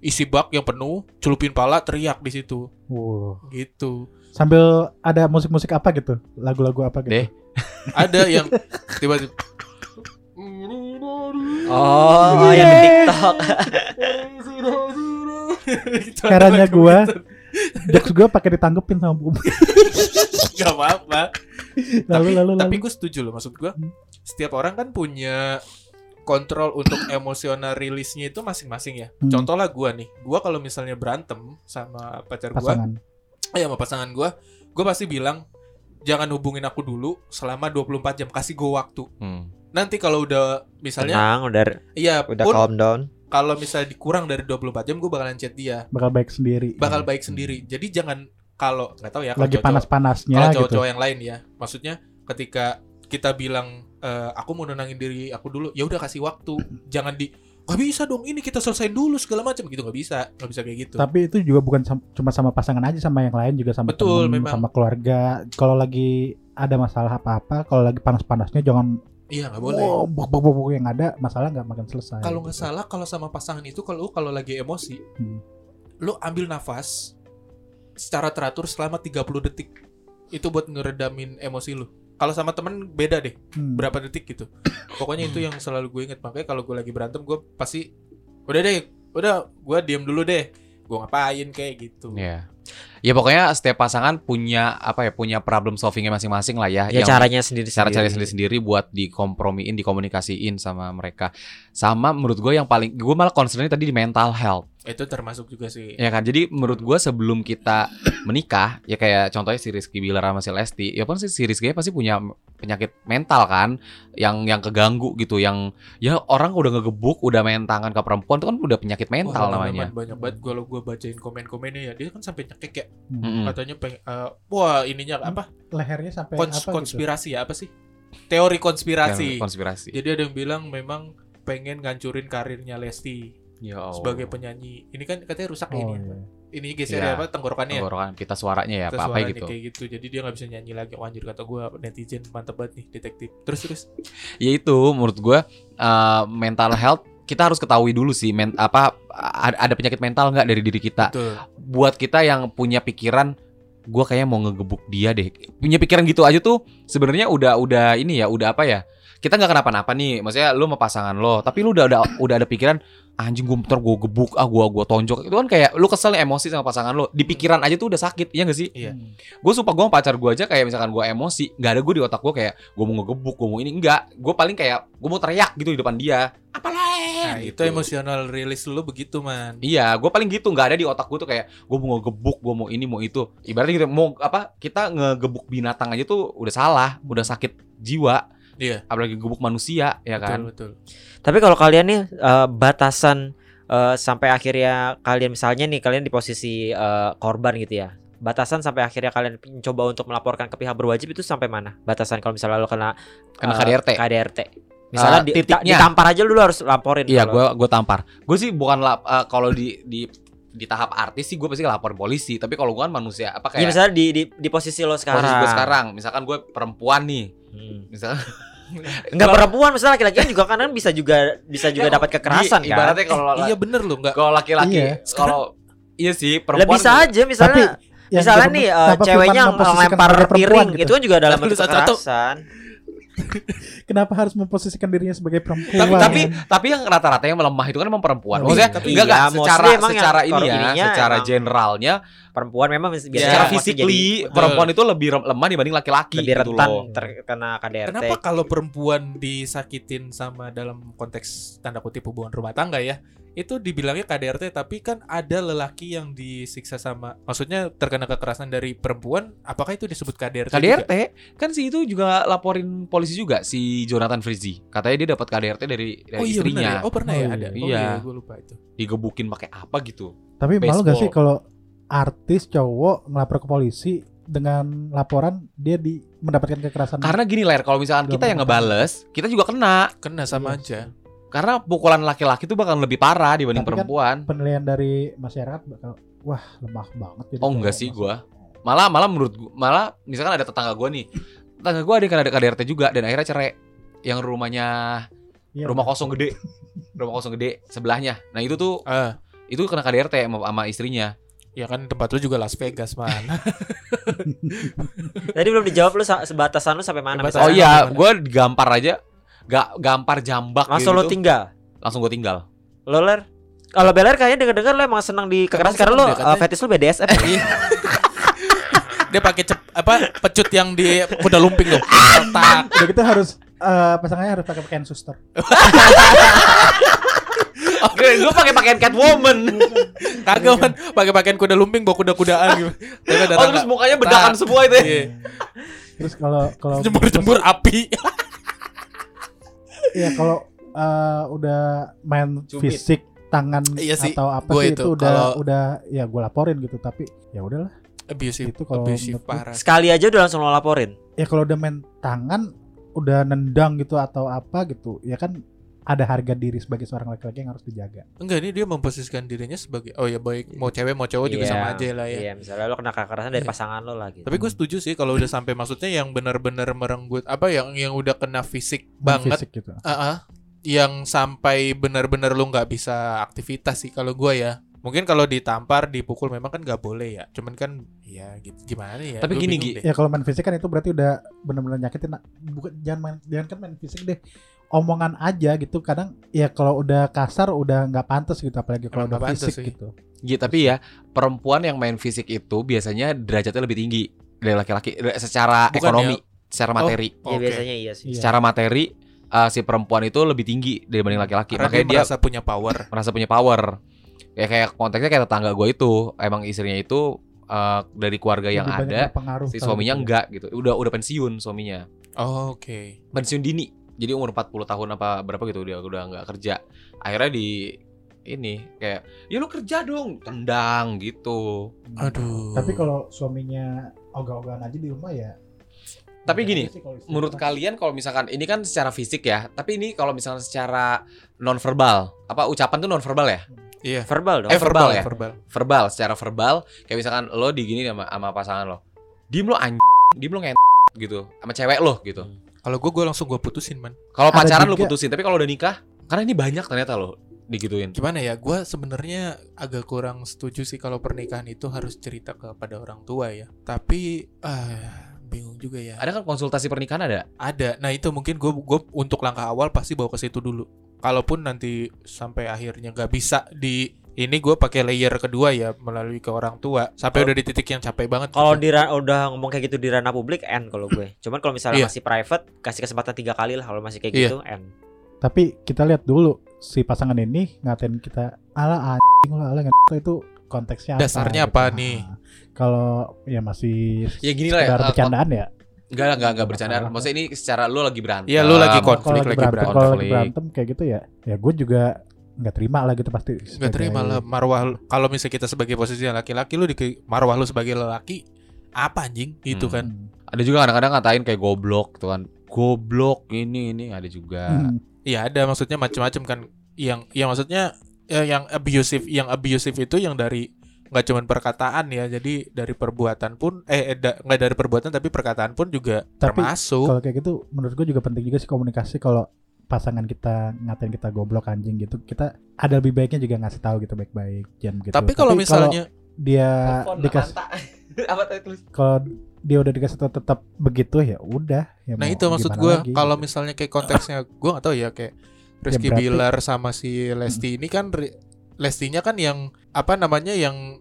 Speaker 1: isi bak yang penuh celupin pala teriak di situ
Speaker 2: Wow.
Speaker 1: gitu
Speaker 2: sambil ada musik-musik apa gitu, lagu-lagu apa gitu.
Speaker 4: Deh.
Speaker 1: ada yang <laughs> tiba-tiba
Speaker 3: Oh, yang di TikTok. <laughs>
Speaker 1: Gitu,
Speaker 2: Herannya
Speaker 1: gitu.
Speaker 2: Jokes gue pakai ditanggepin sama bu. <laughs>
Speaker 1: Gak apa-apa
Speaker 2: lalu
Speaker 1: tapi
Speaker 2: lalu
Speaker 1: tapi gue setuju loh maksud gue setiap orang kan punya kontrol untuk emosional rilisnya itu masing-masing ya.
Speaker 2: Hmm.
Speaker 1: Contoh lah gua nih, gua kalau misalnya berantem sama pacar gua,
Speaker 2: pasangan.
Speaker 1: eh sama pasangan gua, gua pasti bilang jangan hubungin aku dulu selama 24 jam, kasih gua waktu.
Speaker 4: Hmm.
Speaker 1: Nanti kalau udah misalnya
Speaker 3: Tenang, udah
Speaker 1: iya
Speaker 3: udah
Speaker 1: pun
Speaker 3: calm down.
Speaker 1: Kalau misalnya dikurang dari 24 jam gue bakalan chat dia
Speaker 2: bakal baik sendiri.
Speaker 1: bakal baik sendiri jadi jangan kalau nggak tahu ya kalau
Speaker 2: Lagi panas-panasnya
Speaker 1: kalau
Speaker 2: gitu.
Speaker 1: cowok-cowok yang lain ya maksudnya ketika kita bilang eh, aku mau nenangin diri aku dulu ya udah kasih waktu jangan di nggak bisa dong ini kita selesaiin dulu segala macam gitu nggak bisa nggak bisa kayak gitu
Speaker 2: Tapi itu juga bukan sam- cuma sama pasangan aja sama yang lain juga sama
Speaker 1: Betul,
Speaker 2: temen,
Speaker 1: memang.
Speaker 2: sama keluarga. Kalau lagi ada masalah apa-apa, kalau lagi panas-panasnya jangan
Speaker 1: iya nggak boleh
Speaker 2: oh, buk, buk, buk, buk, yang ada masalah nggak makin selesai.
Speaker 1: kalau nggak salah kalau sama pasangan itu kalau lu kalau lagi emosi
Speaker 2: Hmm.
Speaker 1: lu ambil nafas secara teratur selama 30 detik itu buat ngeredamin emosi lu kalau sama temen beda deh
Speaker 2: Hmm.
Speaker 1: berapa detik gitu. <coughs> Pokoknya itu yang selalu gue inget makanya kalau gue lagi berantem gue pasti udah deh, udah gue diam dulu deh. Gue ngapain kayak gitu.
Speaker 4: Ya. Ya pokoknya setiap pasangan punya apa ya punya problem solvingnya masing-masing lah ya.
Speaker 3: Ya
Speaker 4: Yang
Speaker 3: caranya sendiri
Speaker 4: cara cari sendiri-sendiri buat dikompromiin, dikomunikasiin sama mereka. Sama menurut gue yang paling gue malah concernnya tadi di mental health.
Speaker 1: Itu termasuk juga sih.
Speaker 4: Ya kan, jadi menurut gua sebelum kita menikah, ya kayak contohnya si Rizky Bilar sama si Lesti, ya pun sih si Rizky pasti punya penyakit mental kan, yang yang keganggu gitu, yang ya orang udah ngegebuk, udah main tangan ke perempuan itu kan udah penyakit mental
Speaker 1: Wah,
Speaker 4: namanya.
Speaker 1: Banyak banget kalau gue bacain komen-komennya ya. Dia kan sampai nyekek ya.
Speaker 2: Hmm.
Speaker 4: Mm-mm.
Speaker 1: Katanya pengen eh, wah ininya apa?
Speaker 2: Lehernya sampai
Speaker 1: Kons-
Speaker 2: apa gitu.
Speaker 1: konspirasi ya apa sih? Teori konspirasi.
Speaker 4: Konspirasi.
Speaker 1: Jadi ada yang bilang memang pengen ngancurin karirnya Lesti
Speaker 4: Ya Allah.
Speaker 1: sebagai penyanyi. Ini kan katanya rusak
Speaker 2: Oh,
Speaker 1: ini.
Speaker 2: iya.
Speaker 1: Ini geser
Speaker 4: Iya.
Speaker 1: ya apa tenggorokannya. ya?
Speaker 4: Tenggorokan pita suaranya ya, apa-apa
Speaker 1: suaranya
Speaker 4: gitu.
Speaker 1: kayak gitu. Jadi dia nggak bisa nyanyi lagi. Wah, anjir kata gue netizen mantep banget nih detektif. Terus terus.
Speaker 4: Ya itu menurut gua eh, mental health kita harus ketahui dulu sih men, apa ada, penyakit mental nggak dari diri kita.
Speaker 1: Betul.
Speaker 4: buat kita yang punya pikiran gua kayaknya mau ngegebuk dia deh punya pikiran gitu aja tuh sebenarnya udah udah ini ya udah apa ya kita nggak kenapa-napa nih maksudnya lu sama pasangan lo tapi lu udah ada udah ada pikiran anjing gue ntar gue gebuk ah gue gue tonjok itu kan kayak lu kesel emosi sama pasangan lo di pikiran aja tuh udah sakit ya gak sih
Speaker 1: Iya.
Speaker 4: Gue sumpah gue pacar gue aja kayak misalkan gue emosi nggak ada gue di otak gue kayak gue mau ngegebuk gue mau ini enggak gue paling kayak gue mau teriak gitu di depan dia apalah
Speaker 1: Nah, itu emosional rilis lu begitu, man.
Speaker 4: Iya, gue paling gitu nggak ada di otak gue tuh kayak gue mau ngegebuk, gue mau ini mau itu. Ibaratnya gitu mau apa? Kita ngegebuk binatang aja tuh udah salah, udah sakit jiwa.
Speaker 1: Iya.
Speaker 4: Apalagi gebuk manusia, ya
Speaker 1: Betul,
Speaker 4: kan?
Speaker 1: betul.
Speaker 3: Tapi kalau kalian nih eh, batasan eh, sampai akhirnya kalian misalnya nih kalian di posisi eh, korban gitu ya. Batasan sampai akhirnya kalian mencoba untuk melaporkan ke pihak berwajib itu sampai mana? Batasan kalau misalnya lo kena
Speaker 4: Kena
Speaker 3: eh,
Speaker 4: KDRT.
Speaker 3: KDRT. Misalnya
Speaker 4: Eh,
Speaker 3: di,
Speaker 4: titiknya.
Speaker 3: ditampar aja dulu harus laporin.
Speaker 4: Iya, gue gue tampar. Gue sih bukan lap, eh, kalau di di di tahap artis sih gue pasti lapor polisi. Tapi kalau gue kan manusia apa
Speaker 3: Iya
Speaker 4: kayak
Speaker 3: misalnya di, di di posisi lo sekarang.
Speaker 4: posisi gue sekarang, misalkan gue perempuan nih,
Speaker 3: Hmm.
Speaker 4: misalkan <laughs>
Speaker 3: Enggak perempuan misalnya laki-laki kan juga kan bisa juga bisa juga dapat kekerasan
Speaker 4: i-
Speaker 3: kan.
Speaker 4: Ibaratnya kalau
Speaker 1: Eh, iya bener loh, nggak
Speaker 4: kalau laki-laki,
Speaker 2: Iya.
Speaker 4: kalau iya sih
Speaker 3: Lah
Speaker 4: perempuan
Speaker 3: bisa aja misalnya misalnya nih eh, ceweknya ngelempar piring
Speaker 2: gitu?
Speaker 3: itu kan juga dalam bentuk kekerasan. <laughs>
Speaker 2: Kenapa harus memposisikan dirinya sebagai perempuan?
Speaker 4: tapi tapi tapi yang rata-rata yang melemah itu kan emang perempuan.
Speaker 2: Oh,
Speaker 4: Maksudnya
Speaker 2: iya,
Speaker 1: tapi
Speaker 4: enggak
Speaker 3: iya,
Speaker 4: enggak
Speaker 3: mostly
Speaker 4: secara
Speaker 3: emang
Speaker 4: secara ini ya, secara
Speaker 3: emang
Speaker 4: generalnya
Speaker 3: Perempuan memang biasanya
Speaker 1: Biasanya
Speaker 4: secara physically
Speaker 1: Betul.
Speaker 4: perempuan itu lebih lemah dibanding laki-laki
Speaker 3: lebih
Speaker 4: gitu
Speaker 3: rentan
Speaker 4: loh.
Speaker 3: terkena KDRT.
Speaker 1: Kenapa kalau perempuan disakitin sama dalam konteks tanda kutip hubungan rumah tangga ya itu dibilangnya KDRT tapi kan ada lelaki yang disiksa sama maksudnya terkena kekerasan dari perempuan apakah itu disebut KDRT? juga?
Speaker 4: KDRT kan si itu juga laporin polisi juga si Jonathan Frizzy. Katanya dia dapat KDRT dari dari
Speaker 1: Oh iya benar
Speaker 4: istrinya.
Speaker 1: ya. Oh pernah
Speaker 2: Oh
Speaker 1: ya ada. Oh
Speaker 4: Iya.
Speaker 1: iya, gue lupa itu.
Speaker 4: Digebukin pakai apa gitu.
Speaker 2: Tapi malu gak sih
Speaker 4: baseball.
Speaker 2: kalau artis cowok ngelapor ke polisi dengan laporan dia di mendapatkan kekerasan?
Speaker 4: Karena gini ler, kalau misalkan kita yang ngebales, kita juga kena.
Speaker 1: Kena sama
Speaker 2: Iya
Speaker 1: aja.
Speaker 4: Karena pukulan laki-laki itu bakal lebih parah dibanding
Speaker 2: Tapi kan
Speaker 4: perempuan.
Speaker 2: penilaian dari masyarakat bakal wah lemah banget jadi
Speaker 4: Oh, enggak sih gua. Malah malah menurut gua, malah misalkan ada tetangga gua nih. Tetangga gua ada yang kena KDRT juga dan akhirnya cerai. Yang rumahnya
Speaker 2: Iya,
Speaker 4: rumah kosong gede. <laughs> rumah kosong gede sebelahnya. Nah, itu tuh
Speaker 1: Ah,
Speaker 4: itu kena KDRT sama, sama istrinya.
Speaker 1: ya kan tempat lu juga Las Vegas man. <laughs>
Speaker 3: Tadi belum dijawab lu sa- sebatasan lu sampai mana?
Speaker 4: Oh iya, gua digampar aja. Gak gampar jambak
Speaker 3: Langsung lu
Speaker 4: gitu.
Speaker 3: tinggal.
Speaker 4: Langsung gua tinggal.
Speaker 3: Lo ler kalau Beler kayaknya denger-denger lo emang senang di kekerasan karena lo
Speaker 1: seneng
Speaker 3: uh,
Speaker 1: katanya.
Speaker 3: fetish lu BDSM. <laughs>
Speaker 1: Iya. <laughs> Dia pakai cep- apa pecut yang di kuda lumping tuh. <laughs> Tak.
Speaker 2: Udah gitu harus Eh, pasangannya harus pakai pakaian suster.
Speaker 3: Oke, gue pakai pakaian Catwoman.
Speaker 1: Kagak man, pakai pakaian kuda lumping bawa kuda-kudaan gitu.
Speaker 3: Oh, terus mukanya bedakan semua itu ya.
Speaker 1: Iya.
Speaker 2: Terus kalau kalau
Speaker 1: Jemur-jemur api.
Speaker 2: Iya kalau eh, udah main
Speaker 3: Cubit.
Speaker 2: fisik tangan
Speaker 1: Iya sih,
Speaker 2: atau apa sih
Speaker 1: itu,
Speaker 2: itu, udah
Speaker 1: kalau-
Speaker 2: udah ya gue laporin gitu tapi ya udahlah
Speaker 1: Abusive,
Speaker 2: Itu kalau
Speaker 1: abusive
Speaker 2: menurut
Speaker 1: parah.
Speaker 3: Sekali aja udah langsung lo laporin.
Speaker 2: ya kalau udah main tangan udah nendang gitu atau apa gitu ya kan ada harga diri sebagai seorang laki-laki yang harus dijaga
Speaker 1: Enggak, ini dia memposisikan dirinya sebagai oh ya baik mau cewek mau cowok juga
Speaker 3: Iya,
Speaker 1: sama aja lah ya.
Speaker 3: Iya, misalnya lo kena kekerasan dari
Speaker 1: Iya.
Speaker 3: pasangan lo lah gitu.
Speaker 1: Tapi gue setuju sih kalau udah sampai maksudnya yang benar-benar merenggut apa yang yang udah kena fisik banget
Speaker 2: fisik gitu
Speaker 1: Ah, ah. yang sampai benar-benar lu nggak bisa aktivitas sih kalau gua ya. Mungkin kalau ditampar, dipukul memang kan nggak boleh ya. Cuman kan ya gitu gimana ya.
Speaker 4: Tapi gini,
Speaker 1: bingung
Speaker 4: Gi.
Speaker 1: deh.
Speaker 2: ya kalau main fisik kan itu berarti udah benar-benar nyakitin nah, bukan jangan main jangan kan main fisik deh omongan aja gitu kadang ya kalau udah kasar udah nggak pantas gitu apalagi kalau udah fisik
Speaker 1: sih.
Speaker 2: gitu
Speaker 4: Iya, tapi ya perempuan yang main fisik itu biasanya derajatnya lebih tinggi dari laki-laki eh, secara
Speaker 1: Bukan
Speaker 4: ekonomi,
Speaker 1: ya?
Speaker 4: secara materi.
Speaker 3: Iya,
Speaker 1: Oke.
Speaker 3: biasanya iya sih.
Speaker 2: Iya.
Speaker 4: Secara materi eh, si perempuan itu lebih tinggi dibanding laki-laki. Makanya
Speaker 1: dia
Speaker 4: dia
Speaker 1: merasa punya power.
Speaker 4: merasa punya power. Ya kayak konteksnya kayak tetangga gue itu, emang istrinya itu eh, dari keluarga yang
Speaker 2: Lebih
Speaker 4: ada, si suaminya
Speaker 2: gitu ya.
Speaker 4: enggak gitu. Udah udah pensiun suaminya.
Speaker 1: Oh, Oke.
Speaker 4: Pensiun dini. Jadi umur 40 tahun apa berapa gitu dia udah nggak kerja. Akhirnya di ini kayak ya lu kerja dong, tendang gitu.
Speaker 1: Aduh.
Speaker 2: tapi kalau suaminya ogah-ogahan aja di rumah ya
Speaker 4: Tapi gini, Menurut kalian kalau misalkan ini kan secara fisik ya, tapi ini kalau misalkan secara non verbal, apa ucapan tuh non verbal ya?
Speaker 1: iya.
Speaker 3: Verbal dong.
Speaker 4: Eh, verbal ya?
Speaker 1: Verbal.
Speaker 4: Verbal, secara verbal kayak misalkan lo digini sama sama pasangan lo. Diem lo anj, diem lo ngen gitu sama cewek lo gitu.
Speaker 1: Kalau gue gue langsung gue putusin man.
Speaker 4: Kalau pacaran lo
Speaker 2: juga-
Speaker 4: putusin, tapi kalau udah nikah, karena ini banyak ternyata lo digituin.
Speaker 1: Gimana ya? Gue sebenarnya agak kurang setuju sih kalau pernikahan itu harus cerita kepada orang tua ya. Tapi ah bingung juga ya.
Speaker 4: Ada kan konsultasi pernikahan ada?
Speaker 1: Ada. Nah itu mungkin gue gue untuk langkah awal pasti bawa ke situ dulu. Kalaupun nanti sampai akhirnya nggak bisa di ini gue pakai layer kedua ya melalui ke orang tua sampai
Speaker 3: Kalau-
Speaker 1: udah di titik yang capek banget.
Speaker 3: Kalau
Speaker 1: gitu.
Speaker 3: di udah ngomong kayak gitu di ranah publik end kalau gue. <laughs> Cuman kalau misalnya
Speaker 1: Iya.
Speaker 3: masih private kasih kesempatan tiga kali lah kalau masih kayak
Speaker 1: Iya.
Speaker 3: gitu end.
Speaker 2: tapi kita lihat dulu si pasangan ini ngatain kita ala anjing lo ala itu konteksnya apa
Speaker 1: Dasarnya
Speaker 2: gitu.
Speaker 1: apa nih?
Speaker 2: Nah, kalau ya masih
Speaker 4: Ya gini lah ya, eh,
Speaker 2: bercandaan ya
Speaker 4: Enggak lah, enggak enggak bercandaan. Maksudnya ini secara lo lagi berantem.
Speaker 1: Iya, lu lagi konflik
Speaker 2: lagi
Speaker 1: lagi
Speaker 2: berantem kalau lagi berantem kayak gitu ya ya gue juga nggak terima lah gitu pasti
Speaker 1: Gak
Speaker 2: sebagai-
Speaker 1: terima lah marwah. Kalau misalnya kita sebagai posisi laki-laki lu di marwah lu sebagai lelaki apa anjing gitu
Speaker 4: Hmm.
Speaker 1: kan.
Speaker 4: Ada juga kadang-kadang ngatain kayak goblok tuh kan. Goblok ini ini ada juga.
Speaker 2: Hmm.
Speaker 1: Iya ada maksudnya macam-macam kan yang yang maksudnya ya, yang abusive yang abusive itu yang dari nggak cuma perkataan ya jadi dari perbuatan pun eh eh, da- nggak dari perbuatan tapi perkataan pun juga
Speaker 2: Tapi
Speaker 1: termasuk
Speaker 2: kalau kayak gitu menurut gue juga penting juga sih komunikasi kalau pasangan kita ngatain kita goblok anjing gitu kita ada lebih baiknya juga ngasih tahu gitu baik-baik jangan gitu.
Speaker 1: Tapi kalau misalnya
Speaker 2: dia
Speaker 4: Telepon,
Speaker 2: dikasih <laughs> kalau dia udah dikasih tahu tetap begitu ya udah ya
Speaker 1: nah itu maksud gue kalau
Speaker 2: gitu.
Speaker 1: misalnya kayak konteksnya gue tahu ya kayak Rizky
Speaker 2: berarti-
Speaker 1: Bilar sama si Lesti ini kan Lestinya kan yang apa namanya yang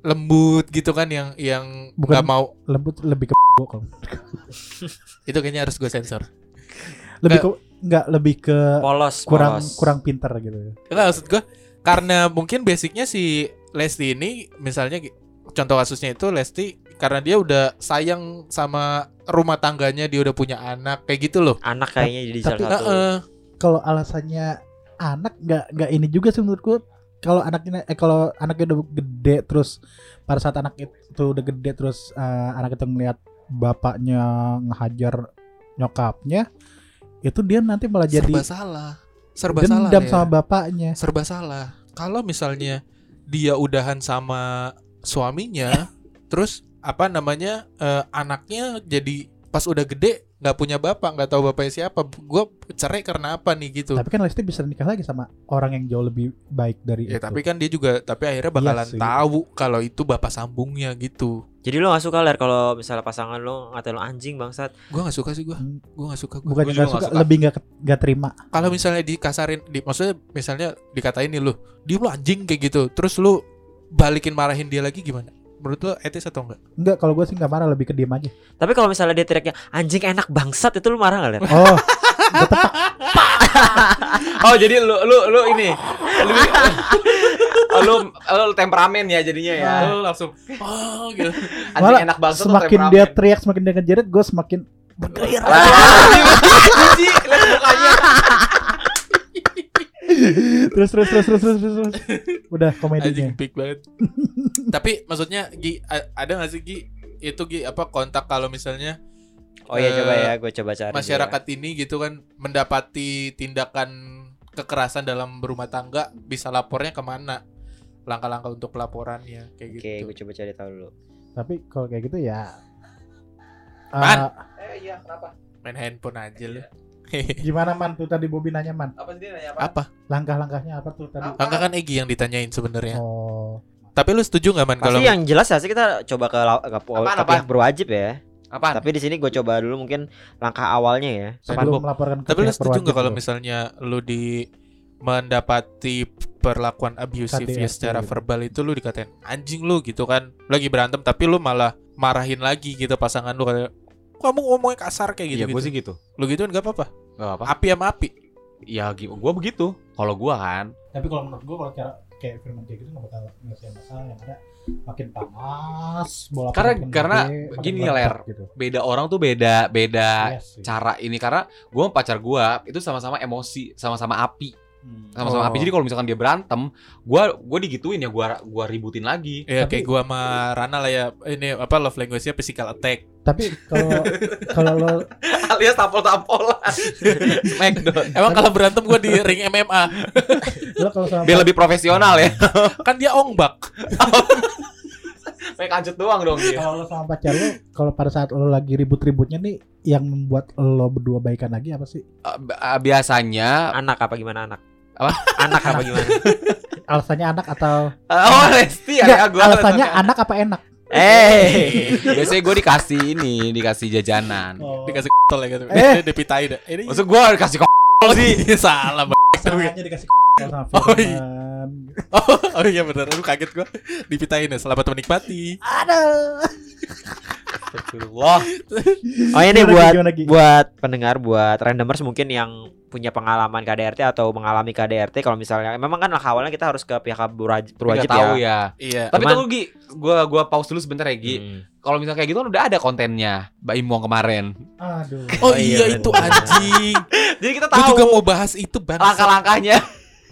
Speaker 1: lembut gitu kan yang yang nggak mau
Speaker 2: lembut lebih ke <laughs> kalau
Speaker 1: itu kayaknya harus gue sensor.
Speaker 2: Lebih ke nggak lebih ke
Speaker 3: Polos,
Speaker 2: kurang
Speaker 3: polos.
Speaker 2: kurang pinter gitu ya
Speaker 1: Enggak maksud gue karena mungkin basicnya si Lesti ini misalnya contoh kasusnya itu Lesti karena dia udah sayang sama rumah tangganya dia udah punya anak kayak gitu loh.
Speaker 3: anak kayaknya jadi
Speaker 2: Tapi-
Speaker 3: salah satu.
Speaker 1: Heeh.
Speaker 2: kalau alasannya anak nggak nggak ini juga sih menurutku kalau anaknya eh kalau anaknya udah gede terus pada saat anak itu udah gede terus eh, anak itu ngeliat bapaknya ngehajar nyokapnya itu dia nanti malah jadi
Speaker 1: serba salah. Serba salah.
Speaker 2: dendam
Speaker 1: ya.
Speaker 2: sama bapaknya
Speaker 1: serba salah. Kalau misalnya dia udahan sama suaminya, <laughs> terus apa namanya eh, anaknya jadi pas udah gede nggak punya bapak, nggak tahu bapaknya siapa. Gue cerai karena apa nih gitu.
Speaker 2: tapi kan Lesti bisa nikah lagi sama orang yang jauh lebih baik dari
Speaker 1: Ya
Speaker 2: itu
Speaker 1: tapi kan dia juga tapi akhirnya bakalan
Speaker 2: Iya
Speaker 1: tahu kalau itu bapak sambungnya gitu.
Speaker 3: Jadi lo gak suka ler kalau misalnya pasangan lo ngatain lo anjing bangsat.
Speaker 1: Gua nggak suka sih gua.
Speaker 2: Hmm,
Speaker 1: Gua nggak suka gua.
Speaker 4: juga
Speaker 2: nggak
Speaker 4: nggak
Speaker 2: suka,
Speaker 4: suka.
Speaker 2: lebih nggak nggak terima
Speaker 1: Kalau misalnya dikasarin di maksudnya misalnya dikatain nih lu, dia lu anjing kayak gitu. Terus lu balikin marahin dia lagi gimana? Menurut lu etis atau enggak?
Speaker 2: Enggak, kalau gue sih nggak marah, lebih ke diem aja.
Speaker 3: Tapi kalau misalnya dia teriaknya anjing enak bangsat itu lu marah gak lihat?
Speaker 2: Oh, <laughs>
Speaker 4: Oh jadi lu lu lu ini lu oh, <laughs> lu, lu temperamen ya jadinya ya.
Speaker 1: Lu langsung oh gitu.
Speaker 4: Anjing
Speaker 2: malah
Speaker 4: enak banget tuh
Speaker 2: semakin dia teriak, semakin dia ngejerit, gue semakin bergairah.
Speaker 4: Anjing, <laughs> lihat mukanya.
Speaker 2: Terus, terus, terus, terus, terus, terus, terus. Udah
Speaker 1: Anjing
Speaker 2: komedinya.
Speaker 1: big banget. <laughs> Tapi maksudnya Gi ada gak sih Gi itu Gi apa kontak kalau misalnya
Speaker 3: Oh iya
Speaker 1: Eh,
Speaker 3: coba ya, gue coba cari.
Speaker 1: masyarakat ini gitu kan mendapati tindakan kekerasan dalam berumah tangga bisa lapornya ke mana? Langkah-langkah untuk pelaporannya kayak
Speaker 3: Oke,
Speaker 1: gitu.
Speaker 3: gue coba cari tahu dulu.
Speaker 2: Tapi kalau kayak gitu ya.
Speaker 1: Man.
Speaker 2: eh,
Speaker 4: Eh iya, kenapa?
Speaker 1: Main handphone aja lu. <laughs>
Speaker 2: gimana man tuh tadi Bobby nanya man?
Speaker 4: Apa sih dia nanya
Speaker 1: apa?
Speaker 2: Langkah-langkahnya apa tuh tadi?
Speaker 1: Langkah kan Egi yang ditanyain sebenarnya.
Speaker 2: Oh,
Speaker 1: Tapi lu setuju nggak man
Speaker 3: Pasti
Speaker 1: kalau
Speaker 3: yang jelas ya sih kita coba ke, ke,
Speaker 4: Apaan,
Speaker 3: pihak berwajib ya.
Speaker 4: Apaan?
Speaker 3: Tapi di sini gue coba dulu mungkin langkah awalnya ya.
Speaker 2: sebelum melaporkan ke
Speaker 1: Tapi lu setuju nggak
Speaker 2: berwajib
Speaker 1: kalau misalnya lu di mendapati perlakuan abusive ya secara
Speaker 2: gitu.
Speaker 1: verbal itu lu dikatain anjing lu gitu kan Lu lagi berantem tapi lu malah marahin lagi gitu pasangan lu kayak kamu ngomongnya kasar kayak gitu
Speaker 4: Iya, gue sih gitu.
Speaker 1: lu gituin gak apa-apa
Speaker 4: Gak apa.
Speaker 1: api sama api
Speaker 4: Ya, gue begitu. Kalau gua kan,
Speaker 2: Tapi kalau menurut gua kalau cara kayak firman kayak gitu nggak bakal nyelesain masalah yang ada makin panas bola
Speaker 4: Karena-
Speaker 2: makin
Speaker 4: karena
Speaker 2: gede,
Speaker 4: gini, Ler.
Speaker 2: gitu.
Speaker 4: beda orang tuh beda beda
Speaker 2: Iya sih.
Speaker 4: cara ini karena gue sama pacar gue itu sama-sama emosi, sama-sama api. Sama-sama
Speaker 1: Oh.
Speaker 4: api. Jadi kalau misalkan dia berantem, gue gue digituin ya, gue gua ributin lagi.
Speaker 1: ya
Speaker 2: Tapi-
Speaker 1: kayak gua sama Rana lah ya ini apa love language-nya physical attack
Speaker 2: Tapi kalau kalau lo <laughs>
Speaker 4: Alias tampol-tampolan. <laughs> Smackdown.
Speaker 1: emang kalau berantem gua di ring MMA <laughs>
Speaker 2: lo kalau sama
Speaker 4: Biar lebih profesional ya.
Speaker 1: kan dia ongbak
Speaker 4: Kayak kancut doang dong dia.
Speaker 2: kalau lo sama pacar lo kalau pada saat lo lagi ribut-ributnya nih yang membuat lo berdua baikan lagi apa sih?
Speaker 4: Eh, biasanya
Speaker 3: Anak apa gimana anak?
Speaker 4: Apa?
Speaker 3: Anak apa gimana?
Speaker 2: Alasannya anak atau
Speaker 4: Oh, Resti
Speaker 2: Enggak,
Speaker 4: ya gua
Speaker 2: alasannya anak apa enak?
Speaker 3: Eh,
Speaker 4: Biasanya gue dikasih ini, dikasih jajanan.
Speaker 1: dikasih tol ya gitu
Speaker 2: Eh.
Speaker 1: dipitain dah ini
Speaker 4: Maksud gue dikasih kok sih.
Speaker 1: salah
Speaker 2: Sengaja dikasih sama
Speaker 1: Oh, iya.
Speaker 2: Firman.
Speaker 1: oh iya benar lu kaget gua dipitain ya selamat menikmati
Speaker 2: Aduh.
Speaker 4: Astagfirullah.
Speaker 3: oh ini
Speaker 2: Gimana,
Speaker 3: buat
Speaker 2: gimana, Gi?
Speaker 3: buat pendengar, buat randomers mungkin yang punya pengalaman KDRT atau mengalami KDRT kalau misalnya memang kan awalnya kita harus ke pihak berwajib,
Speaker 4: Nggak tahu
Speaker 3: ya.
Speaker 4: ya.
Speaker 1: iya
Speaker 4: Tapi
Speaker 3: Cuman-
Speaker 4: tunggu Gi, gua gua pause dulu sebentar ya Gi.
Speaker 3: Hmm.
Speaker 4: Kalau misalnya kayak gitu kan udah ada kontennya Mbak Imong kemarin.
Speaker 2: Aduh.
Speaker 1: oh,
Speaker 3: Oh,
Speaker 1: iya,
Speaker 3: iya,
Speaker 1: itu anjing <laughs>
Speaker 4: Jadi kita
Speaker 1: Gue
Speaker 4: tahu
Speaker 1: juga mau bahas itu bang
Speaker 4: langkah-langkahnya.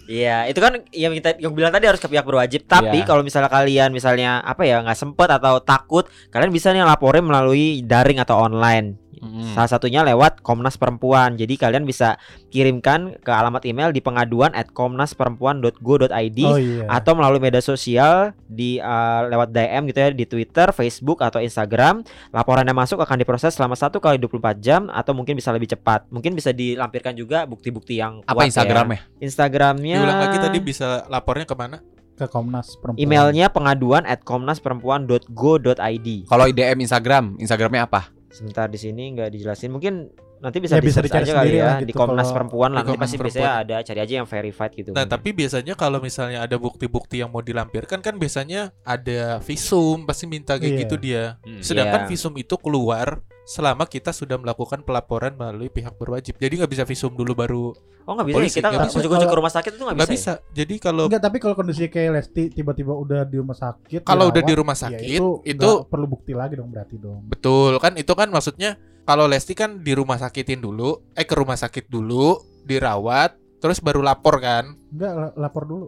Speaker 3: Iya, itu kan yang kita yang bilang tadi harus ke pihak berwajib. Tapi
Speaker 4: Iya.
Speaker 3: kalau misalnya kalian misalnya apa ya nggak sempet atau takut, kalian bisa nih laporin melalui daring atau online.
Speaker 4: Hmm.
Speaker 3: Salah satunya lewat Komnas Perempuan. Jadi kalian bisa kirimkan ke alamat email di pengaduan at komnasperempuan.go.id
Speaker 2: Oh iya.
Speaker 3: atau melalui media sosial di uh, lewat DM gitu ya di Twitter, Facebook atau Instagram. Laporannya masuk akan diproses selama 1 kali 24 jam atau mungkin bisa lebih cepat. Mungkin bisa dilampirkan juga bukti-bukti yang
Speaker 4: Apa
Speaker 3: kuat ya.
Speaker 4: Instagramnya?
Speaker 3: Instagramnya
Speaker 1: Diulang lagi tadi bisa lapornya ke mana
Speaker 2: ke Komnas Perempuan.
Speaker 3: Emailnya pengaduan at komnasperempuan.go.id.
Speaker 4: Kalau DM Instagram, Instagramnya apa?
Speaker 3: Sebentar di sini nggak dijelasin. Mungkin nanti bisa
Speaker 2: Ya, bisa dicari
Speaker 3: aja kali
Speaker 2: sendiri
Speaker 3: ya
Speaker 2: lah
Speaker 3: di
Speaker 2: gitu
Speaker 3: Komnas Perempuan lah. Nanti pasti
Speaker 1: Perempuan.
Speaker 3: biasanya ada cari aja yang verified gitu.
Speaker 1: Nah tapi biasanya kalau misalnya ada bukti-bukti yang mau dilampirkan kan biasanya ada visum pasti minta kayak
Speaker 2: Iya.
Speaker 1: gitu dia.
Speaker 4: Hmm.
Speaker 1: Sedangkan
Speaker 3: Iya.
Speaker 1: visum itu keluar selama kita sudah melakukan pelaporan melalui pihak berwajib. Jadi nggak bisa visum dulu baru
Speaker 3: oh nggak bisa
Speaker 1: polisi,
Speaker 3: ya? kita
Speaker 1: nggak bisa.
Speaker 3: kunci-kunci ke
Speaker 2: Kalau-
Speaker 3: rumah sakit itu nggak
Speaker 1: nggak
Speaker 3: bisa. ya?
Speaker 1: bisa. Jadi kalau
Speaker 2: Enggak, tapi kalau kondisi kayak Lesti tiba-tiba udah di rumah sakit.
Speaker 1: kalau udah di rumah
Speaker 2: ya
Speaker 1: sakit
Speaker 2: itu,
Speaker 1: itu,
Speaker 2: nggak perlu bukti lagi dong berarti dong.
Speaker 1: betul kan itu kan maksudnya kalau Lesti kan di rumah sakitin dulu, eh ke rumah sakit dulu, dirawat, terus baru lapor kan.
Speaker 2: Enggak la- lapor dulu.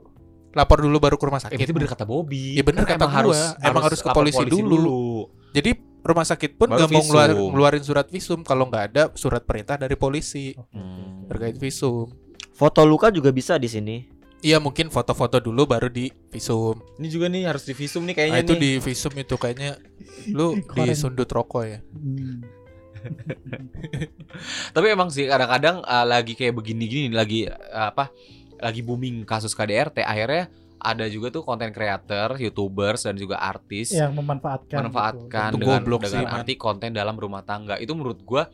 Speaker 1: Lapor dulu baru ke rumah
Speaker 4: Eh,
Speaker 1: sakit.
Speaker 4: berarti bener kata Bobby.
Speaker 1: Iya, bener
Speaker 4: Kan
Speaker 1: kata
Speaker 4: emang
Speaker 1: gua. Emang harus ke
Speaker 4: lapor
Speaker 1: polisi dulu. Jadi rumah sakit pun
Speaker 4: Baru
Speaker 1: nggak mau ngeluarin,
Speaker 4: visum.
Speaker 1: ngeluarin surat visum kalau nggak ada surat perintah dari polisi
Speaker 4: Hmm.
Speaker 1: terkait visum.
Speaker 3: Foto luka juga bisa di sini.
Speaker 1: Iya mungkin foto-foto dulu baru di visum.
Speaker 4: Ini juga nih harus di visum nih
Speaker 1: Nah,
Speaker 4: kayaknya
Speaker 1: itu
Speaker 4: nih.
Speaker 1: di visum itu kayaknya lu <laughs>
Speaker 2: Kemarin.
Speaker 1: disundut rokok ya.
Speaker 2: Hmm. <laughs>
Speaker 4: Tapi emang sih kadang-kadang uh, lagi kayak begini-gini lagi uh, apa? Lagi booming kasus KDRT akhirnya ada juga tuh konten creator, YouTubers dan juga artis
Speaker 2: Yang memanfaatkan.
Speaker 4: memanfaatkan
Speaker 1: Itu
Speaker 4: dengan
Speaker 1: goblok sih,
Speaker 4: dengan
Speaker 1: Man.
Speaker 4: arti konten dalam rumah tangga. Itu menurut gua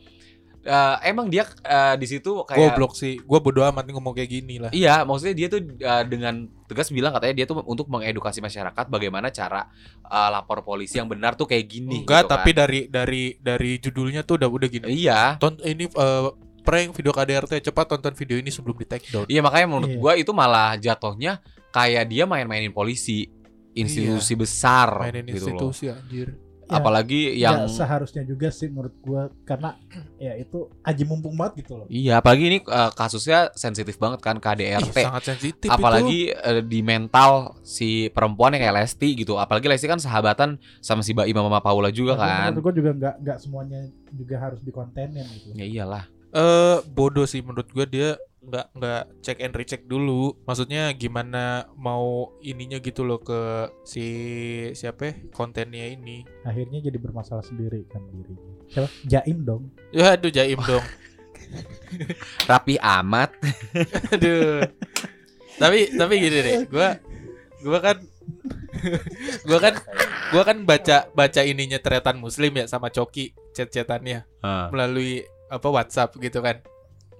Speaker 4: Eh, emang dia eh, di situ kayak
Speaker 1: Goblok sih. Gua bodo amat nih ngomong kayak gini lah.
Speaker 4: Iya, maksudnya dia tuh eh, dengan tegas bilang katanya dia tuh untuk mengedukasi masyarakat bagaimana cara eh, lapor polisi yang benar tuh kayak gini.
Speaker 1: Enggak,
Speaker 4: gitu
Speaker 1: tapi
Speaker 4: kan.
Speaker 1: dari dari dari judulnya tuh udah udah gini.
Speaker 4: iya,
Speaker 1: Ton ini eh, prank video KDRT cepat tonton video ini sebelum di take down.
Speaker 4: iya makanya menurut
Speaker 2: Iya.
Speaker 4: gua itu malah jatuhnya kayak dia main-mainin polisi institusi besar
Speaker 1: Mainin
Speaker 4: gitu loh.
Speaker 1: institusi anjir.
Speaker 2: Ya,
Speaker 4: Apalagi
Speaker 2: ya,
Speaker 4: yang
Speaker 2: seharusnya juga sih menurut gua karena <clears throat> ya itu aji mumpung banget gitu loh.
Speaker 4: Iya, apalagi ini eh, kasusnya sensitif banget kan
Speaker 1: Ih,
Speaker 4: KDRT.
Speaker 1: sangat sensitif itu.
Speaker 4: apalagi eh, di mental si perempuan yang kayak Lesti gitu. Apalagi Lesti kan sahabatan sama si Mbak Ima Mama Paula juga
Speaker 2: Tapi
Speaker 4: kan.
Speaker 2: Menurut gua juga nggak nggak semuanya juga harus dikontenin gitu.
Speaker 4: Ya iyalah.
Speaker 1: eh bodoh sih menurut gua dia nggak nggak check and recheck dulu. Maksudnya gimana mau ininya gitu loh ke si siapa ya, kontennya ini.
Speaker 2: Akhirnya jadi bermasalah sendiri kan dirinya. Siapa? Jaim dong.
Speaker 1: Ya aduh jaim dong. <laughs>
Speaker 4: Rapi amat.
Speaker 1: Aduh. tapi tapi gini deh, gua gua kan gua kan gua kan baca baca ininya teretan muslim ya sama Coki chat-chatannya melalui apa WhatsApp gitu kan.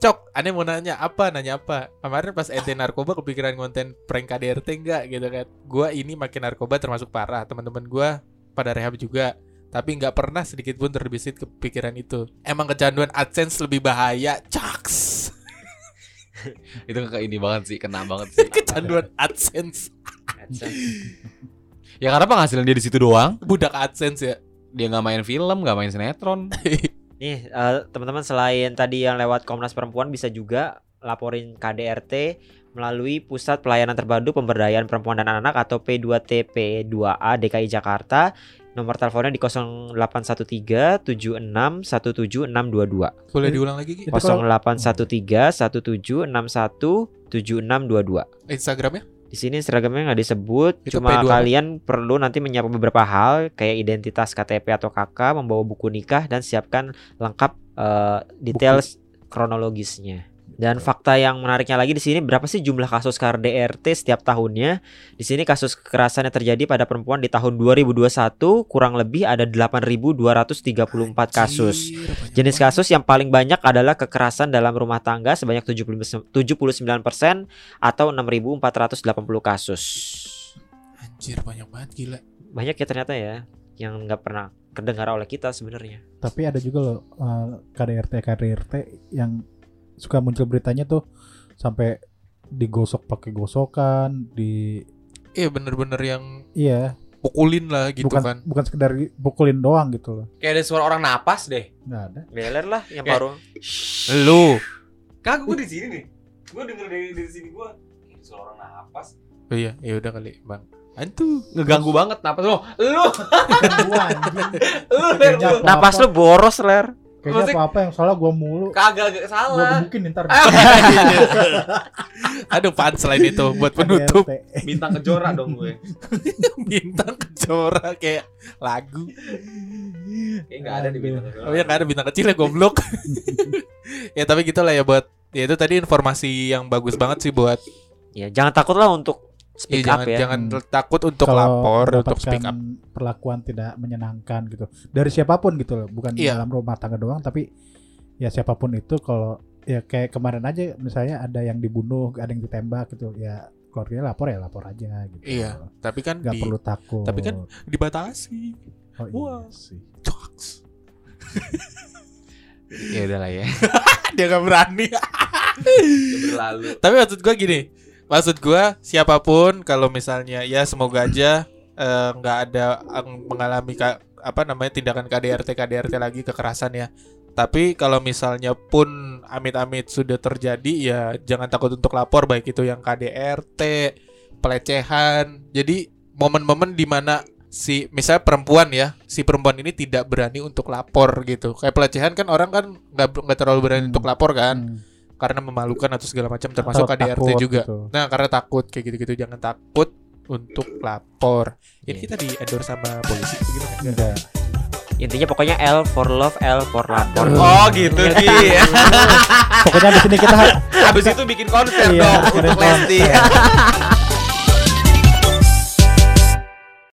Speaker 1: Cok, aneh mau nanya apa? Nanya apa? Kemarin pas ente narkoba kepikiran konten prank KDRT enggak gitu kan. Gua ini makin narkoba termasuk parah. Teman-teman gua pada rehab juga. Tapi nggak pernah sedikit pun terbesit kepikiran itu. Emang kecanduan AdSense lebih bahaya. Caks. <laughs>
Speaker 4: itu kayak ini banget sih, kena banget sih. <laughs>
Speaker 1: kecanduan AdSense.
Speaker 4: ya karena penghasilan dia di situ doang.
Speaker 1: Budak AdSense ya.
Speaker 4: Dia nggak main film, nggak main sinetron. <laughs>
Speaker 3: Nih, eh, teman-teman selain tadi yang lewat Komnas Perempuan bisa juga laporin KDRT melalui Pusat Pelayanan Terpadu Pemberdayaan Perempuan dan Anak atau P2TP2A DKI Jakarta. Nomor teleponnya di 0813 76 17622.
Speaker 1: Boleh
Speaker 2: Eh,
Speaker 1: diulang lagi Ki?
Speaker 2: Itu kalau-
Speaker 3: 0813 17 61 7622.
Speaker 1: Instagramnya?
Speaker 3: Di sini seragamnya nggak disebut,
Speaker 1: Itu
Speaker 3: cuma
Speaker 1: P2 apa?
Speaker 3: kalian perlu nanti menyiapkan beberapa hal kayak identitas KTP atau KK, membawa buku nikah dan siapkan lengkap eh, details kronologisnya. Dan fakta yang menariknya lagi di sini berapa sih jumlah kasus KDRT setiap tahunnya? Di sini kasus kekerasan yang terjadi pada perempuan di tahun 2021 kurang lebih ada 8.234 kasus. Jenis kasus yang paling banyak adalah kekerasan dalam rumah tangga sebanyak 79% atau 6.480 kasus.
Speaker 1: Anjir banyak banget gila.
Speaker 3: Banyak ya ternyata ya yang nggak pernah kedengar oleh kita sebenarnya.
Speaker 2: Tapi ada juga loh eh, KDRT KDRT yang suka muncul beritanya tuh sampai digosok pakai gosokan, di
Speaker 1: Iya bener-bener yang
Speaker 2: iya,
Speaker 1: pukulin lah gitu
Speaker 2: bukan
Speaker 1: kan.
Speaker 2: bukan sekedar pukulin doang gitu loh.
Speaker 4: Kayak ada suara orang napas deh.
Speaker 2: Nggak ada.
Speaker 3: Beler lah yang baru.
Speaker 1: Lu.
Speaker 4: Kagak gue di sini nih. Gue denger dari dari sini gue. Suara orang napas.
Speaker 1: Oh iya, ya udah kali, Bang. Antu.
Speaker 4: Ngeganggu banget napas lo. Lu, lu,
Speaker 3: Napas lu boros ler.
Speaker 2: Kayaknya
Speaker 4: Maksudnya-
Speaker 2: apa-apa yang salah gua mulu.
Speaker 4: Kagak gak salah.
Speaker 2: gebukin ntar.
Speaker 1: Aduh, pan selain itu buat penutup.
Speaker 4: Bintang kejora dong gue. <laughs>
Speaker 1: bintang kejora kayak lagu.
Speaker 4: Kayak nggak ada di bintang kejora.
Speaker 1: Oh ya kan ada bintang kecil ya goblok. <laughs> ya tapi gitu lah ya buat ya itu tadi informasi yang bagus banget sih buat
Speaker 3: Ya jangan takut lah untuk speak
Speaker 1: jangan
Speaker 3: up ya.
Speaker 1: jangan
Speaker 2: Hmm.
Speaker 1: takut untuk
Speaker 2: Kalau
Speaker 1: lapor untuk speak up.
Speaker 2: perlakuan tidak menyenangkan gitu dari siapa pun gitu loh bukan
Speaker 1: Iya.
Speaker 2: dalam rumah tangga doang tapi ya siapa pun itu kalau ya kayak kemarin aja misalnya ada yang dibunuh ada yang ditembak gitu ya keluarganya lapor ya lapor aja gitu
Speaker 1: Iya, tapi kan
Speaker 2: nggak
Speaker 1: di,
Speaker 2: perlu takut
Speaker 1: tapi kan- dibatasi.
Speaker 2: oh, iya
Speaker 1: Wah.
Speaker 2: sih.
Speaker 4: Ya udah lah ya. <laughs>
Speaker 1: Dia gak berani.
Speaker 4: Berlalu.
Speaker 1: Tapi maksud gua gini, maksud gua siapa pun kalau misalnya ya semoga aja eh, nggak ada yang mengalami ka- apa namanya tindakan KDRT KDRT lagi kekerasan ya. Tapi kalau misalnya pun amit-amit sudah terjadi ya jangan takut untuk lapor baik itu yang KDRT, pelecehan. Jadi momen-momen di mana si misalnya perempuan ya, si perempuan ini tidak berani untuk lapor gitu. Kayak pelecehan kan orang kan nggak nggak terlalu berani
Speaker 2: Hmm.
Speaker 1: untuk lapor kan
Speaker 2: Hmm.
Speaker 1: Karena memalukan atau segala macam termasuk
Speaker 2: Atau
Speaker 1: KDRT
Speaker 2: takut
Speaker 1: juga.
Speaker 2: gitu.
Speaker 1: Nah, karena takut kayak gitu-gitu jangan takut untuk lapor. Ini
Speaker 3: Iya.
Speaker 1: kita di endorse sama polisi gimana?
Speaker 2: Enggak.
Speaker 3: Intinya pokoknya L for love, L for lapor.
Speaker 4: Oh gitu Ki. <laughs>
Speaker 2: pokoknya di sini kita
Speaker 4: Habis itu bikin konser
Speaker 2: Iya,
Speaker 4: dong untuk Lesti.